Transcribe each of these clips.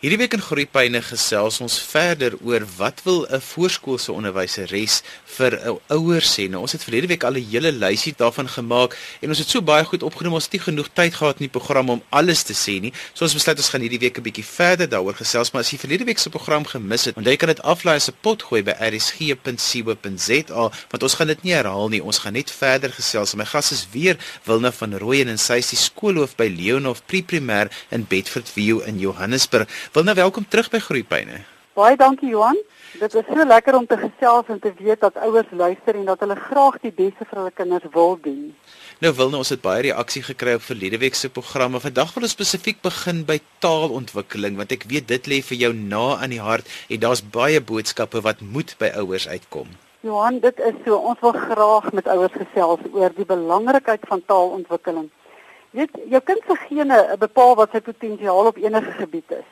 Hierdie week in Groepyne gesels ons verder oor wat wil 'n voorskoolse onderwyseres vir 'n ouer sê. Nou ons het verlede week al 'n hele lysie daarvan gemaak en ons het so baie goed opgenoem. Ons het nie genoeg tyd gehad in die program om alles te sê nie. So ons besluit ons gaan hierdie week 'n bietjie verder daaroor gesels, maar as jy verlede week se program gemis het, onthou jy kan dit aflaai as 'n pot gooi by rsg.co.za, want ons gaan dit nie herhaal nie. Ons gaan net verder gesels. My gas is weer Wilna van Rooyen en sy is die skoolhoof by Leonhof Pre-Primêr in Bedford View in Johannesburg. Wil nou welkom terug by Groepyne. Baie dankie Johan. Dit is so lekker om te gesels en te weet dat ouers luister en dat hulle graag die beste vir hulle kinders wil doen. Nou wil nou ons het baie reaksie gekry op verlede week se programme. Vandag wil ons spesifiek begin by taalontwikkeling want ek weet dit lê vir jou na aan die hart en daar's baie boodskappe wat moet by ouers uitkom. Johan, dit is so. Ons wil graag met ouers gesels oor die belangrikheid van taalontwikkeling. Jy weet, jou kind se gene bepaal wat sy potensiaal op enige gebied is.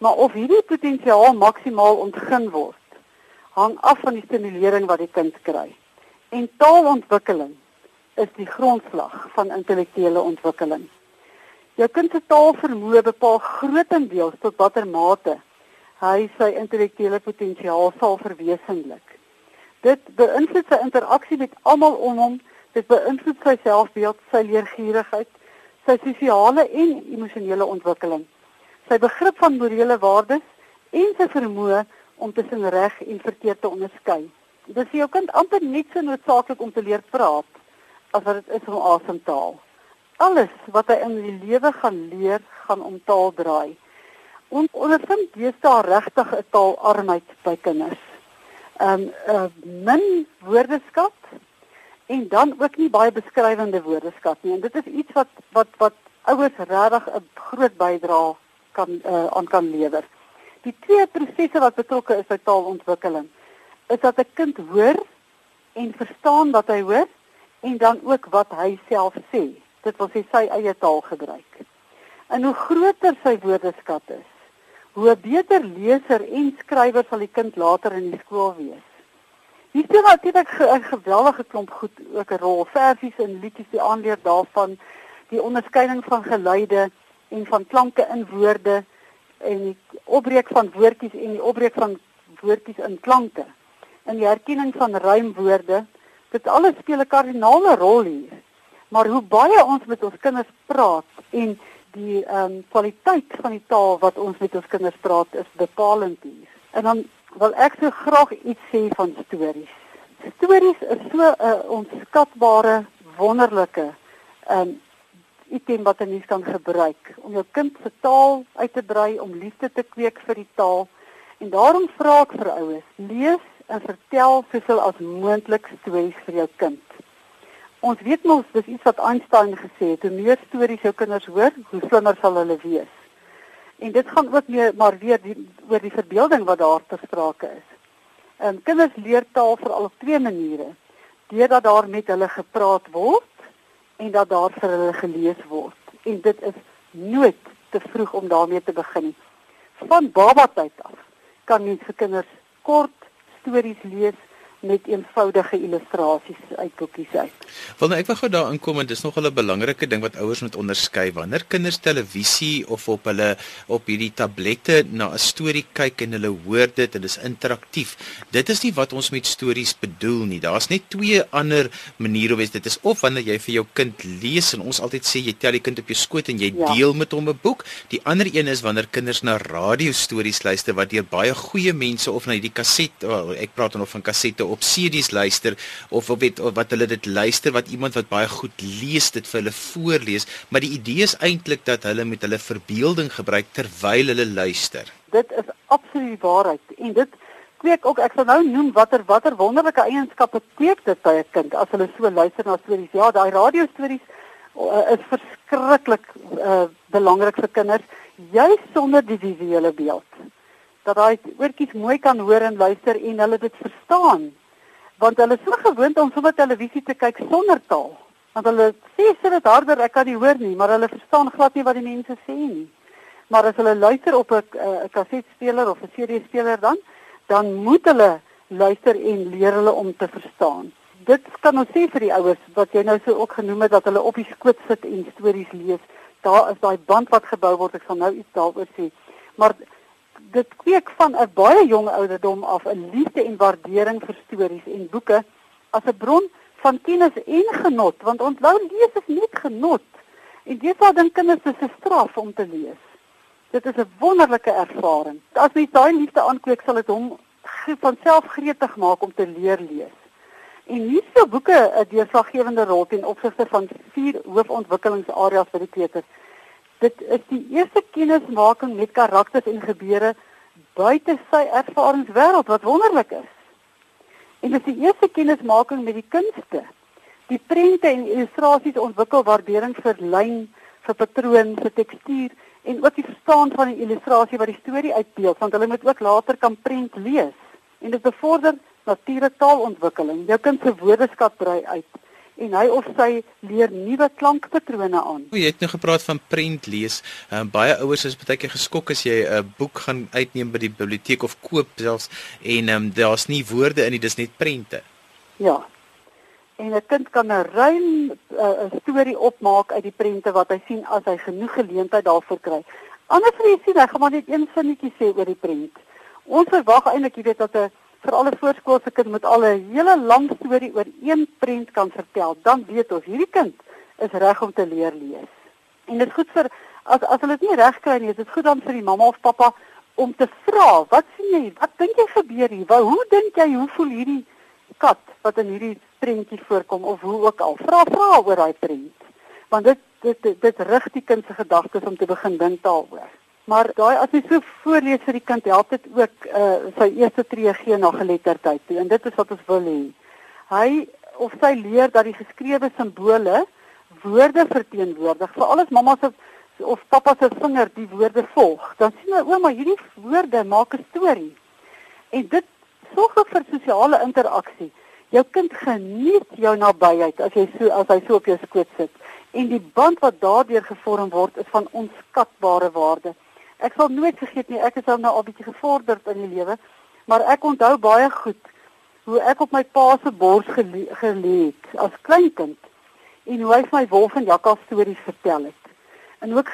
Maar of hierdie potensiaal maksimaal ontgin word, hang af van die stimulering wat die kind kry. En taalontwikkeling is die grondslag van intellektuele ontwikkeling. Jou kind se taalvermoë bepaal grootendeels tot watter mate hy sy intellektuele potensiaal sal verwesenlik. Dit beïnvloed sy interaksie met almal om hom, dit beïnvloed sy selfbeeld, sy leergierigheid, sy sosiale en emosionele ontwikkeling sy begrip van morele waardes en sy vermoë om tussen reg en verkeerd te onderskei. Dit is vir jou kind amper net so noodsaaklik om te leer praat as wat dit is om asemtaal. Alles wat hy in die lewe gaan leer, gaan om taal draai. Ons ondervind deesdae regtig 'n taalarmheid by kinders. Um uh min woordeskat en dan ook nie baie beskrywende woordeskat nie. En dit is iets wat wat wat ouers regtig 'n groot bydrae kan uh, aan kan lewer. Die twee prosesse wat betrokke is by taalontwikkeling is dat 'n kind hoor en verstaan wat hy hoor en dan ook wat hy self sê. Dit wil sê sy eie taal gebruik. En hoe groter sy woordeskat is, hoe beter leser en skrywer sal die kind later in die skool wees. Hier speel natuurlik 'n geweldige klomp goed ook 'n rol. Versies en liedjies die aanleer daarvan, die onderskeiding van geluide en van klanke in woorde en die opbreek van woordjies en die opbreek van woordjies in klanke. In die herkenning van rymwoorde, dit alles speel 'n kardinale rol hier. Maar hoe baie ons met ons kinders praat en die ehm um, kwaliteit van die taal wat ons met ons kinders praat is bepalend hier. En dan wil ek so graag iets sê van stories. Stories is so 'n uh, onskatbare, wonderlike ehm um, item wat 'n mens kan gebruik om jou kind se taal uit te brei, om liefde te kweek vir die taal. En daarom vra ek vir ouers, lees en vertel soveel as moontlik stories vir jou kind. Ons weet mos dis iets wat Einstein gesê het, hoe meer stories jou kinders hoor, hoe slimmer sal hulle wees. En dit gaan ook meer maar weer die, oor die verbeelding wat daar ter sprake is. En kinders leer taal veral op twee maniere. Deurdat daar met hulle gepraat word en dat daar vir hulle gelees word. En dit is nooit te vroeg om daarmee te begin nie. Van baba tyd af kan mens vir kinders kort stories lees met eenvoudige illustrasies uit boekies uit. Wel nou ek wil gou daarin kom en dis nog 'n belangrike ding wat ouers moet onderskei wanneer kinders televisie of op hulle op hierdie tablette na 'n storie kyk en hulle hoor dit en dit is interaktief. Dit is nie wat ons met stories bedoel nie. Daar's net twee ander maniere wees dit is of wanneer jy vir jou kind lees en ons altyd sê jy tel die kind op jou skoot en jy ja. deel met hom 'n boek. Die ander een is wanneer kinders na radiostories luister wat deur baie goeie mense of na hierdie kaset oh, ek praat dan of van kasette op CD's luister of of weet of wat hulle dit luister wat iemand wat baie goed lees dit vir hulle voorlees, maar die idee is eintlik dat hulle met hulle verbeelding gebruik terwyl hulle luister. Dit is absoluut waarheid en dit kweek ook ek sal nou noem watter watter wonderlike eienskappe kweek dit by 'n kind as hulle so luister na stories. Ja, daai radio stories uh, is verskriklik uh, belangrik vir kinders juis sonder die visuele beeld dat hy oortjies mooi kan hoor en luister en hulle dit verstaan want hulle is so gewoond om sommer televisie te kyk sonder taal. Want hulle sê sit dit harder, ek kan nie hoor nie, maar hulle verstaan glad nie wat die mense sê nie. Maar as hulle luister op 'n 'n kasetspeler of 'n CD-speler dan, dan moet hulle luister en leer hulle om te verstaan. Dit kan ons sê vir die ouers wat jy nou so ook genoem het dat hulle op die skoot sit en stories lees. Daar is daai band wat gebou word, ek sal nou iets daaroor sê. Maar dit kweek van 'n baie jong ouderdom af 'n liefde en waardering vir stories en boeke as 'n bron van kennis en genot, want onthou lees is nie genot. En dit wat dan kinders 'n straf om te lees. Dit is 'n wonderlike ervaring. As jy daai liefde aankweek, sal dit hom van self gretig maak om te leer lees. En hier se boeke 'n deurslaggewende rol ten opsigte van vier hoofontwikkelingsareas vir die kleuters. Dit is die eerste kennismaking met karakters en gebeure buite sy ervaringswêreld wat wonderlik is. En dit is die eerste kennismaking met die kunste. Die prente en illustrasies ontwikkel waardering vir lyn, vir patroon, vir tekstuur en ook die verstaan van die illustrasie wat die storie uitbeeld, want hulle moet ook later kan prent lees. En dit bevorder natuurtaalontwikkeling. Jou kind se woordeskat brei uit en hy of sy leer nuwe klankpatrone aan. O, jy het nou gepraat van prent lees. Um, baie ouers is baie keer geskok as jy 'n uh, boek gaan uitneem by die biblioteek of koop selfs en um, daar's nie woorde in nie, dis net prente. Ja. En 'n kind kan 'n ruim 'n uh, storie opmaak uit die prente wat hy sien as hy genoeg geleentheid daarvoor kry. Anders jy sien hy gaan maar net een sinnetjie sê oor die prent. Ons verwag eintlik jy weet dat 'n vir alle voorskoolse kind met al 'n hele lang storie oor een prent kan vertel, dan weet ons hierdie kind is reg om te leer lees. En dit is goed vir as as hulle dit nie reg kry nie, is dit goed dan vir die mamma of pappa om te vra, wat sien jy? Wat dink jy gebeur hier? Wat hoe dink jy hoe voel hierdie kat wat in hierdie prentjie voorkom of hoe ook al? Vra vra oor daai prent. Want dit dit dit, dit rig die kind se gedagtes om te begin dink daaroor. Maar daai as jy so voorlees vir die kind, help dit ook uh sy eerste tree gee na geletterdheid toe en dit is wat ons wil hê. Hy of sy leer dat die geskrewe simbole woorde verteenwoordig. Vir alles mamma se of pappa se vinger die woorde volg. Dan sien hy ouma hierdie woorde maak 'n storie. En dit sorg ook vir sosiale interaksie. Jou kind geniet jou nabyheid as jy so as hy so op jou skoot sit. En die band wat daardeur gevorm word is van onskatbare waarde. Ek sal nooit vergeet nie, ek is al nou al bietjie gevorderd in die lewe, maar ek onthou baie goed hoe ek op my pa se bors gelê het as kleinkind en hoe hy my wolf en jakkals stories vertel het. En ook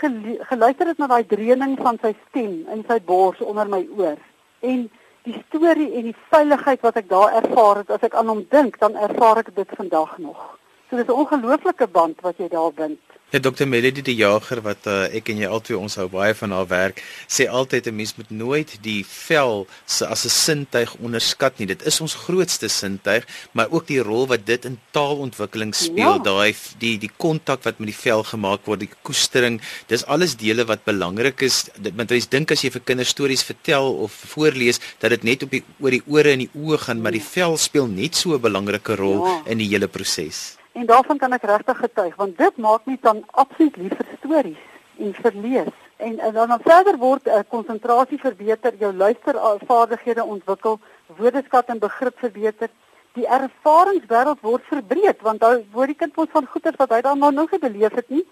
geluister het na daai dreuning van sy stem in sy bors onder my oor. En die storie en die veiligheid wat ek daar ervaar het, as ek aan hom dink, dan ervaar ek dit vandag nog. So dis 'n ongelooflike band wat jy daar bind. Ja Dr Melody die jager wat uh, ek en jy albei ons hou baie van haar werk sê altyd 'n mens moet nooit die vel se as 'n sintuig onderskat nie. Dit is ons grootste sintuig, maar ook die rol wat dit in taalontwikkeling speel, ja. daai die die kontak wat met die vel gemaak word, die koestering, dis alles dele wat belangrik is. Dit want jy dink as jy vir kinders stories vertel of voorlees dat dit net op die oor die ore en die oë gaan, maar die vel speel net so 'n belangrike rol ja. in die hele proses. En daarvan kan ek regtig getuig want dit maak my dan absoluut lief vir stories en vir lees. En, en dan dan verder word uh, konsentrasie verbeter, jou luistervaardighede ontwikkel, woordeskat en begrip verbeter. Die ervaringswêreld word verbreed want dan word die kind mos van goeie wat hy dan nog nooit beleef het nie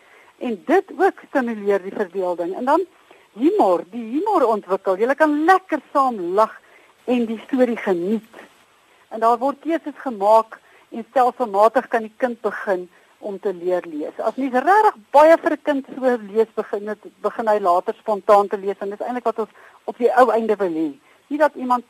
en dit ook stimuleer die verbeelding. En dan humor, die humor ontwikkel. Jy kan lekker saam lag en die storie geniet. En daar word keuses gemaak en stelselmatig kan die kind begin om te leer lees. As mens regtig baie vir 'n kind so lees begin het, begin hy later spontaan te lees en dit is eintlik wat ons op die ou einde wil hê. Nie dat iemand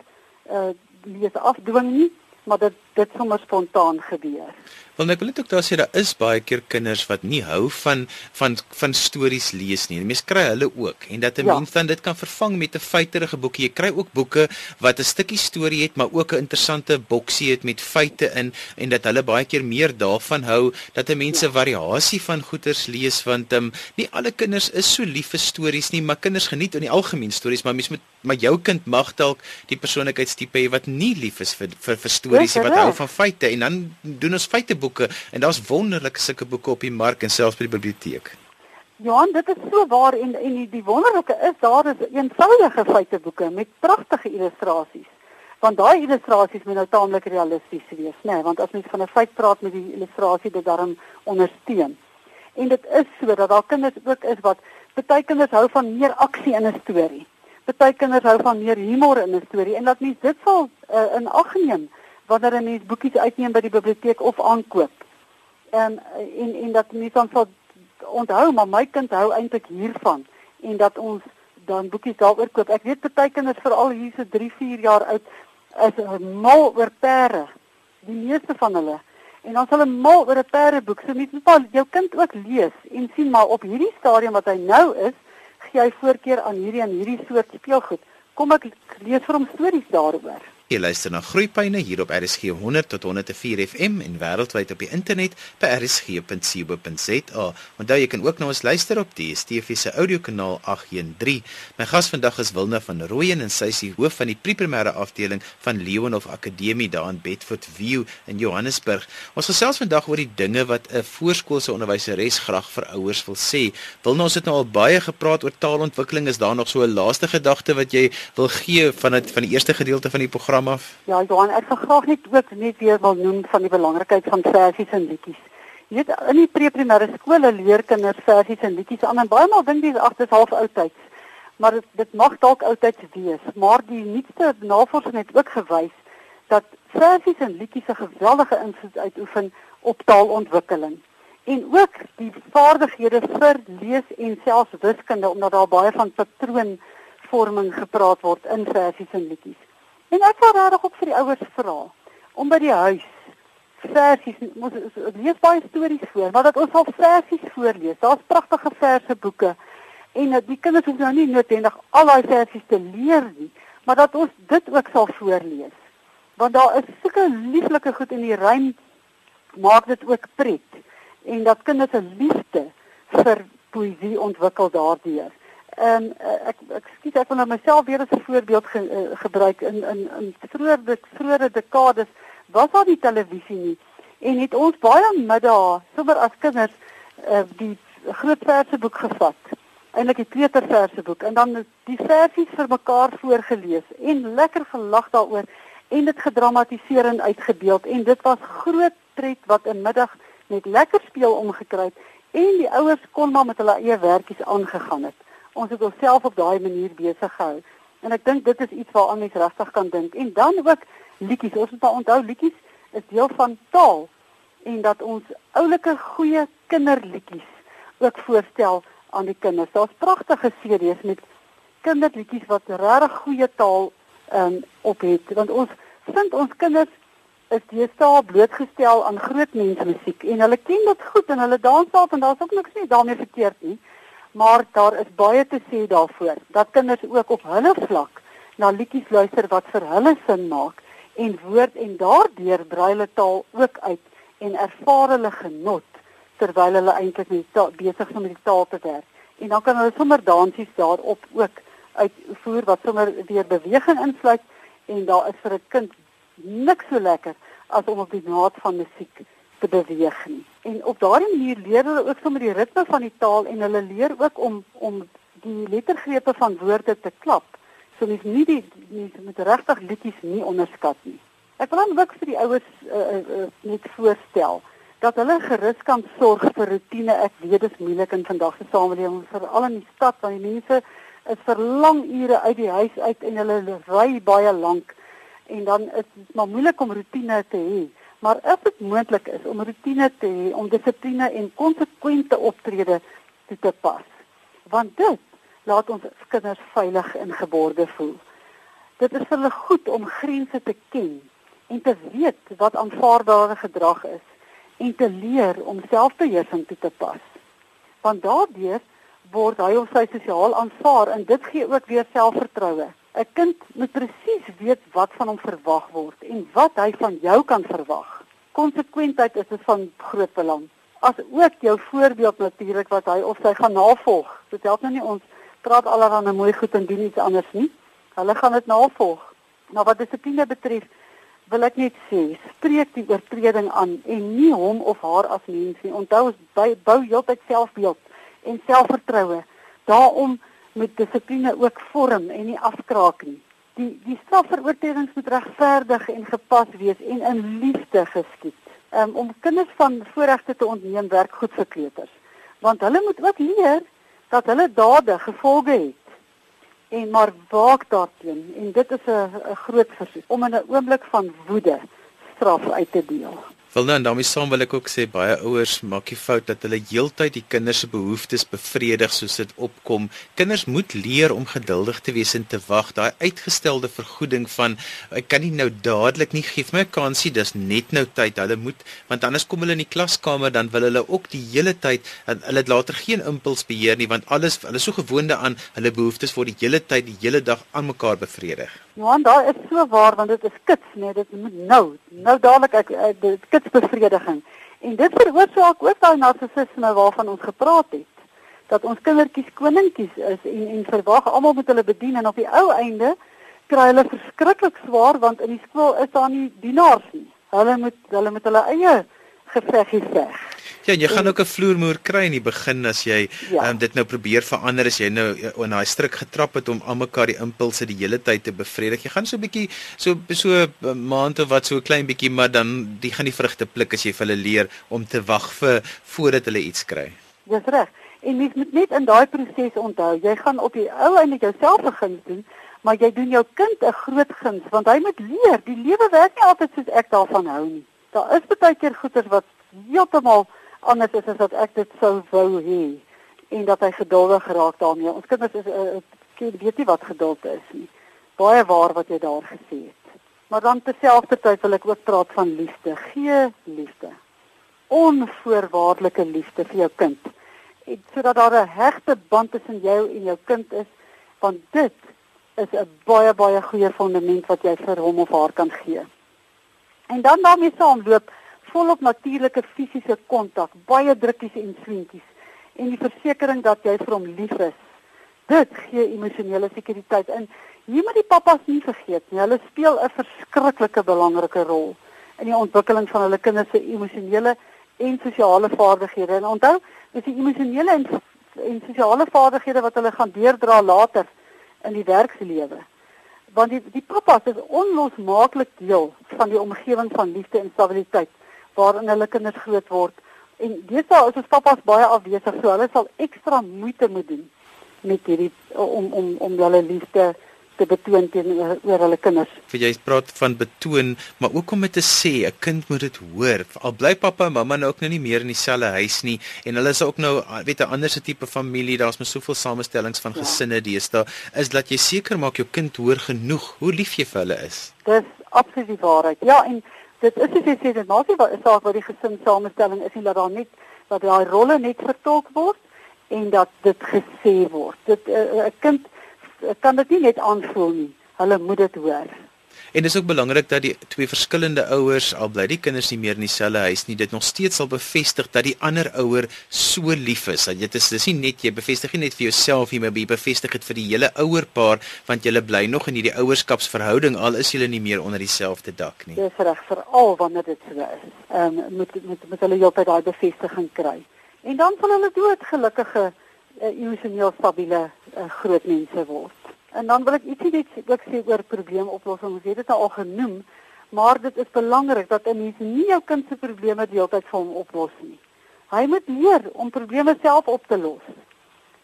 uh lees afdwing nie, maar dit dit sommer spontaan gebeur. Want ek wil net ook daar sê daar is baie keer kinders wat nie hou van van van stories lees nie. Mense kry hulle ook en dat 'n ja. mens dan dit kan vervang met 'n feiterige boekie. Jy kry ook boeke wat 'n stukkie storie het, maar ook 'n interessante boksie het met feite in en dat hulle baie keer meer daarvan hou dat 'n mens 'n ja. variasie van goeters lees want um, nie alle kinders is so lief vir stories nie, maar kinders geniet in die algemeen stories, maar mens moet maar jou kind mag dalk die persoonlikheidstipe hê wat nie lief is vir vir, vir stories nie, wat hou van feite en dan doen ons feite boeke en daar's wonderlike sulke boeke op die mark en selfs by die biblioteek. Johan, dit is so waar en en die, die wonderlike is daar is eenvoudige feiteboeke met pragtige illustrasies. Want daai illustrasies moet nou taamlik realisties wees, né? Nee, want as mens van 'n feit praat met die illustrasie dit daarom ondersteun. En dit is so dat daar kinders ook is wat baie kinders hou van meer aksie in 'n storie. Baie kinders hou van meer humor in 'n storie en dat mens dit sal uh, in ag neem wanneer 'n mens boekies uitneem by die biblioteek of aankoop. En en en dat mense dan sal onthou maar my kind hou eintlik hiervan en dat ons dan boekies daaroor koop. Ek weet baie kinders veral hier so 3, 4 jaar oud is mal oor perde. Die meeste van hulle. En dan sal hulle mal oor 'n perdeboek. So net net jou kind ook lees en sien maar op hierdie stadium wat hy nou is, gee hy voorkeur aan hierdie en hierdie soort speelgoed. Kom ek lees vir hom stories daaroor. Jy luister na Groepyne hier op RSG 100 tot 104 FM en wêreldwyd op die internet by rsg.co.za. Onthou jy kan ook na ons luister op die DSTV se audiokanaal 813. My gas vandag is Wilna van Rooyen en sy is die hoof van die primêre afdeling van Leonhof Akademie daar in Bedford View in Johannesburg. Ons gesels vandag oor die dinge wat 'n voorskoolse onderwyseres graag vir ouers wil sê. Wilna, ons het nou al baie gepraat oor taalontwikkeling. Is daar nog so 'n laaste gedagte wat jy wil gee van dit van die eerste gedeelte van die program? Program af? Ja, Johan, ek wil graag net ook net weer wil noem van die belangrikheid van versies en liedjies. Jy weet, in die pre-primêre skole leer kinders versies en liedjies aan en baie maal dink jy ag, dit is half oudtyds. Maar dit dit mag dalk oudtyds wees, maar die nuutste navorsing het ook gewys dat versies en liedjies 'n geweldige invloed uitoefen op taalontwikkeling en ook die vaardighede vir lees en selfs wiskunde omdat daar baie van patroonvorming gepraat word in versies en liedjies. En ek wou regtig ook vir die ouers vra om by die huis versies moet lees baie stories voor, maar dat ons al versies voorlees. Daar's pragtige verse boeke en die kinders hoef nou nie noodwendig al daai versies te leer nie, maar dat ons dit ook sal voorlees. Want daar is sulke lieflike goed in die rym maak dit ook pret en dat kinders 'n liefde vir poësie ontwikkel daardeur. En uh, ek ek skiet ek van nou myself weer as 'n voorbeeld ge, uh, gebruik in in in vroeë vroeë dekades was daar nie televisie nie en het ons baie middae sommer as kinders uh, die groot verseboek gevat. Eintlik die kleuterverseboek en dan die versies vir mekaar voorgeles en lekker gelag daaroor en dit gedramatiseer en uitgebeeld en dit was groot pret wat 'n middag met lekker speel omgekry het en die ouers kon maar met hulle eie werkies aangegaan het ons het onsself op daai manier besig gehou. En ek dink dit is iets waaraan mens regtig kan dink. En dan ook liedjies. Ons moet maar onthou liedjies is deel van taal en dat ons oulike goeie kinderliedjies ook voorstel aan die kinders. Daar's pragtige CD's met kinderliedjies wat regtig goeie taal um, op het want ons vind ons kinders is deesdae blootgestel aan groot mensmusiek en hulle ken dit goed en hulle dans daarop en daar's ook niks nie daarmee verkeerd nie maar daar is baie te sê daarvoor dat kinders ook op hulle vlak na liedjies luister wat vir hulle sin maak en woord en daardeur brei hulle taal ook uit en ervaar hulle genot terwyl hulle eintlik besig is om die taal te werk. En dan kan hulle sommer dansies daarop ook uitvoer wat sommer weer beweging insluit en daar is vir 'n kind niks so lekker as om op die naad van musiek te beweeg nie en op daardie manier leer hulle ook sommer die ritme van die taal en hulle leer ook om om die lettergrepe van woorde te klap. So mens nie die mens moet regtig liedjies nie onderskat nie. Ek wil dan ook vir die ouers uh, uh, net voorstel dat hulle gerus kan sorg vir rotine. Ek weet dit is moeilik in vandag se samelewing veral in die stad waar die mense is vir lang ure uit die huis uit en hulle ry baie lank en dan is dit maar moeilik om rotine te hê. Maar as dit moontlik is om rotine te hê, om dissipline en konsekwente optrede toe te pas, want dit laat ons kinders veilig en geborge voel. Dit is vir hulle goed om grense te ken en te weet wat aanvaarbare gedrag is en te leer om selfbeheersing toe te pas. Want daardeur word hy of sy sosiaal aanvaar en dit gee ook weer selfvertroue. 'n Kind moet presies weet wat van hom verwag word en wat hy van jou kan verwag. Konsekwentheid is van groot belang. As ook jou voorbeeld natuurlik wat hy of sy gaan navolg. Dit help nou nie ons praat allerhande mooi goed en doen iets anders nie. Hulle gaan dit navolg. Maar wat dissipline betref, wil ek net sê, spreek die oortreding aan en nie hom of haar as mens nie. Onthou ons bou heeltyd selfbeeld en selfvertroue. Daarom moet dissipline ook vorm en nie afkraak nie. Die die straf vir oortredings moet regverdig en gepas wees en in liefde geskied. Um, om kinders van voorregte te ontneem werk goed vir kleuters. Want hulle moet ook leer dat hulle dade gevolge het. En maar waak daarteen en dit is 'n groot versoek om in 'n oomblik van woede straf uit te deel. Wel nou en daarmee saam wil ek ook sê baie ouers maak die fout dat hulle heeltyd die kinders se behoeftes bevredig soos dit opkom. Kinders moet leer om geduldig te wees en te wag. Daai uitgestelde vergoeding van ek kan nie nou dadelik nie gee my 'n kansie, dis net nou tyd. Hulle moet want anders kom hulle in die klaskamer dan wil hulle ook die hele tyd hulle het later geen impulsbeheer nie want alles hulle is so gewoonde aan hulle behoeftes word die hele tyd die hele dag aan mekaar bevredig. Ja, daar is so waar want dit is kits, nee, dit moet nou, nou dadelik ek dit kitsbevrediging. En dit veroorsaak ook daai narcissisme waarvan ons gepraat het dat ons kindertjies koninkies is en en verwag almal moet hulle bedien en op die ou einde kry hulle verskriklik swaar want in die skool is daar nie dienaars nie. Hulle moet hulle met hulle eie geveggies veg. Ja, jy gaan ook 'n vloermoer kry in die begin as jy ja. um, dit nou probeer verander as jy nou in daai struik getrap het om almekaar die impulse die hele tyd te bevredig. Jy gaan so 'n bietjie so so 'n maand of wat so 'n klein bietjie maar dan die gaan die vrugte pluk as jy vir hulle leer om te wag vir voordat hulle iets kry. Dis reg. En mens moet net in daai proses onthou, jy gaan op die ou einde jouself begin doen, maar jy doen jou kind 'n groot guns want hy moet leer, die lewe werk nie altyd soos ek daarvan hou nie. Daar is baie keer goeters wat heeltemal anders is as wat ek dit sou wou hê en dat hy geduldig geraak daarmee. Ons kinders is 'n uh, kind weet nie wat geduld is nie. Baie waar wat jy daar gesê het. Maar dan terselfdertyd wil ek ook praat van liefde. Gee liefde. Onvoorwaardelike liefde vir jou kind. En sodat daar 'n hegte band tussen jou en jou kind is, want dit is 'n baie baie goeie fondament wat jy vir hom of haar kan gee. En dan daarmee saamloop volop natuurlike fisiese kontak, baie drukkies en swentjies en die versekering dat jy vir hom lief is. Dit gee emosionele sekuriteit in. Hier moet die pappas nie vergeet nie. Hulle speel 'n verskriklike belangrike rol in die ontwikkeling van hulle kinders se emosionele en sosiale vaardighede. En onthou, dis die emosionele en en sosiale vaardighede wat hulle gaan deurdra later in die werkslewe want die die pappas is onlosmaaklik deel van die omgewing van liefde en stabiliteit waarin hulle kinders groot word. En deesdae is ons pappas baie afwesig, so hulle sal ekstra moeite moet doen met hierdie om om om hulle liefde te betoon teenoor hulle kinders. Vir jy praat van betoon, maar ook om dit te sê, 'n kind moet dit hoor. Al bly pappa en mamma nou ook nou nie meer in dieselfde huis nie en hulle is ook nou weet 'n ander tipe familie, daar's mos soveel samestellings van ja. gesinne deesdae, is dat jy seker maak jou kind hoor genoeg hoe lief jy vir hulle is. Dis absoluut die waarheid. Ja, en dit is soos jy sê dit maak nie wat saak wat die gesin samestelling is nie dat daar net dat daai rolle net vertolk word en dat dit gesê word. Dit eh, eh, 'n uh, kind kan dit nie net aanvoel nie. Hulle moet dit hoor. En dit is ook belangrik dat die twee verskillende ouers al bly die kinders nie meer in dieselfde huis nie, dit nog steeds sal bevestig dat die ander ouer so lief is. Dat dit is dis nie net jy bevestig nie net vir jouself nie, maar jy bevestig dit vir die hele ouerpaar want julle bly nog in hierdie ouerskapsverhouding al is julle nie meer onder dieselfde dak nie. Dis reg vir al wanneer dit so is. Ehm um, moet moet moet hulle heeltyd daai bevestiging kry. En dan sal hulle dood gelukkige uh, emosioneel stabiele uh, groot mense word. En dan wil ek ietsie net ook sê oor probleemoplossing. Ons het dit al genoem, maar dit is belangrik dat 'n mens nie jou kind se probleme deeltyd vir hom oplos nie. Hy moet leer om probleme self op te los.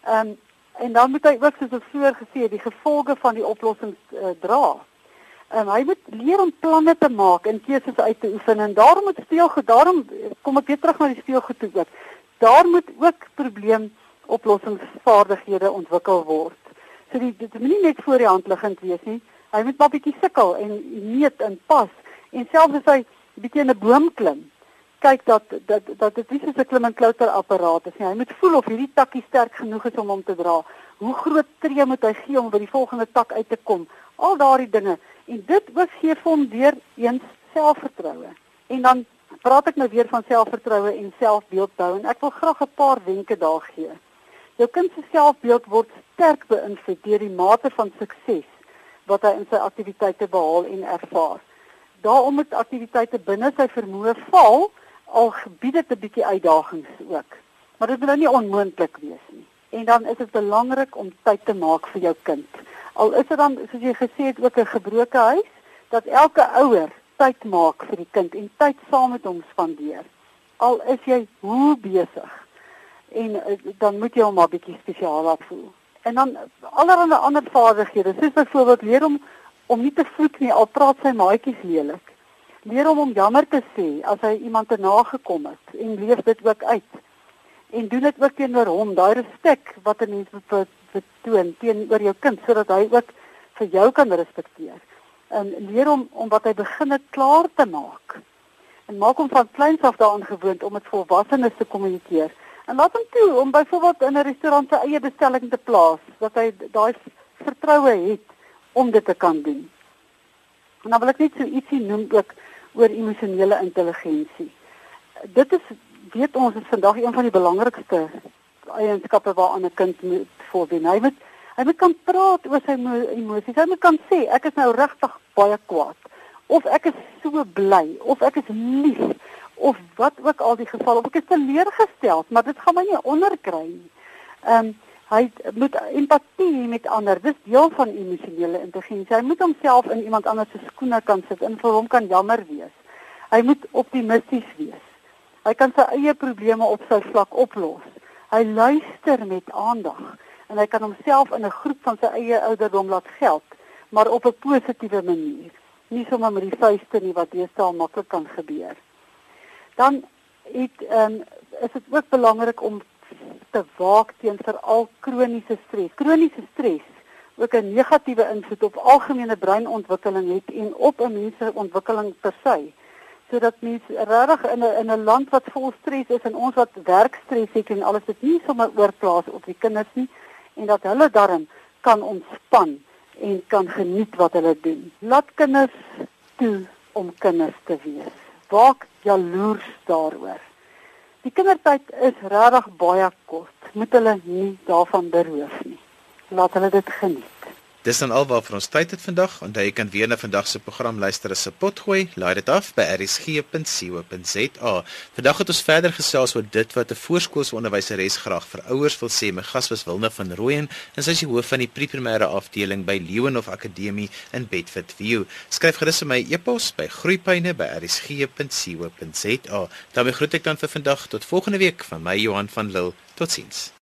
Ehm um, en dan moet hy ook soos ek vroeër gesê het, die gevolge van die oplossings uh, dra. En hy moet leer om planne te maak en keuses uit te oefen en daarom moet speelgoed, daarom kom ek weer terug na die speelgoed toe ook. Daar moet ook probleemoplossingsvaardighede ontwikkel word. So die dit moet nie net voor die hand liggend wees nie. Hy moet maar bietjie sukkel en meet en pas. En selfs as hy bietjie in 'n boom klim, kyk dat dat dat dit nie so 'n klim en klouter apparaat is nie. Hy moet voel of hierdie takkie sterk genoeg is om hom te dra. Hoe groot tree moet hy gee om by die volgende tak uit te kom? Al daardie dinge. En dit ook gee hom weer eens selfvertroue. En dan praat ek nou weer van selfvertroue en selfbeeldbou en ek wil graag 'n paar wenke daar gee. Jou kind se selfbeeld word sterk beïnvloed deur die mate van sukses wat hy in sy aktiwiteite behaal en ervaar. Daarom moet aktiwiteite binne sy vermoë val al gebied dit 'n bietjie uitdagings ook. Maar dit moet nou nie onmoontlik wees nie. En dan is dit belangrik om tyd te maak vir jou kind. Al is dit dan soos jy gesê het ook 'n gebroke huis, dat elke ouer tyd maak vir die kind en tyd saam met hom spandeer. Al is jy hoe besig en uh, dan moet jy hom maar bietjie spesiaal laat voel. En dan allerlei ander vaardighede, soos byvoorbeeld leer om om nie te vloek nie al praat sy maatjies lelik. Leer hom om jammer te sê as hy iemand te nagekom het en leef dit ook uit. En doen dit ook teenoor hom, daai respek wat 'n mens betoon teenoor jou kind sodat hy ook vir jou kan respekteer. En leer hom om wat hy begin het klaar te maak. En maak hom van kleins af daaraan gewoond om met volwassenes te kommunikeer. En laat hom toe om byvoorbeeld in 'n restaurant sy eie bestelling te plaas, dat hy daai vertroue het om dit te kan doen. En dan wil ek net so ietsie noem ook oor emosionele intelligensie. Dit is weet ons is vandag een van die belangrikste eienskappe waaraan 'n kind moet voldoen. Hy moet hy moet kan praat oor sy emosies. Hy moet kan sê ek is nou regtig baie kwaad of ek is so bly of ek is lief of wat ook al die geval of ek is teleurgestel, maar dit gaan my nie onderkry nie. Ehm um, hy moet empatie met ander. Dis deel van emosionele intelligensie. Hy moet homself in iemand anders se skoene kan sit en vir hom kan jammer wees. Hy moet optimisties wees. Hy kan sy eie probleme op sy vlak oplos. Hy luister met aandag en hy kan homself in 'n groep van sy eie ouderdom laat geld, maar op 'n positiewe manier. Nie sommer met die vuiste nie wat deesdae maklik kan gebeur. Dan het ehm um, is dit ook belangrik om te waak teen veral kroniese stres. Kroniese stres ook 'n negatiewe invloed op algemene breinontwikkeling het en op 'n mens se ontwikkeling per se. Sodat mense regtig in 'n in 'n land wat vol stres is en ons wat werkstres het en alles dit nie sommer oorplaas op die kinders nie en dat hulle darm kan ontspan en kan geniet wat hulle doen. Laat kinders toe om kinders te wees. Waak jaloers daaroor. Die kindertyd is regtig baie kort. Moet hulle nie daarvan beroof nie. Laat hulle dit geniet. Dis dan alwaar vir ons tyd het vandag. Onthou jy kan weer na vandag se program luister 'n potgooi. Laai dit af by rsg.co.za. Vandag het ons verder gesels oor dit wat 'n voorskoolse onderwyseres graag vir ouers wil sê. My gas was Wilna van Rooyen en sy is die hoof van die pre-primêre afdeling by Leeuwenhof Akademie in Bedford View. Skryf gerus vir my e-pos by groeipyne@rsg.co.za. daarmee groet ek dan vir vandag tot volgende week van my Johan van Lille. Totsiens.